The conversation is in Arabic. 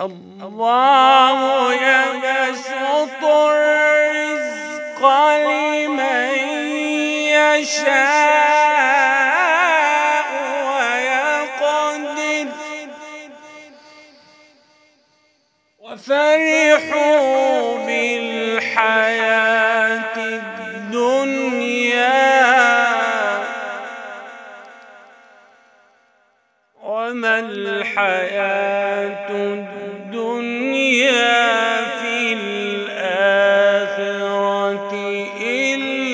الله يبسط الرزق لمن يشاء ويقدر. وفرحوا بالحياة وما الحياة الدنيا في الآخرة إلا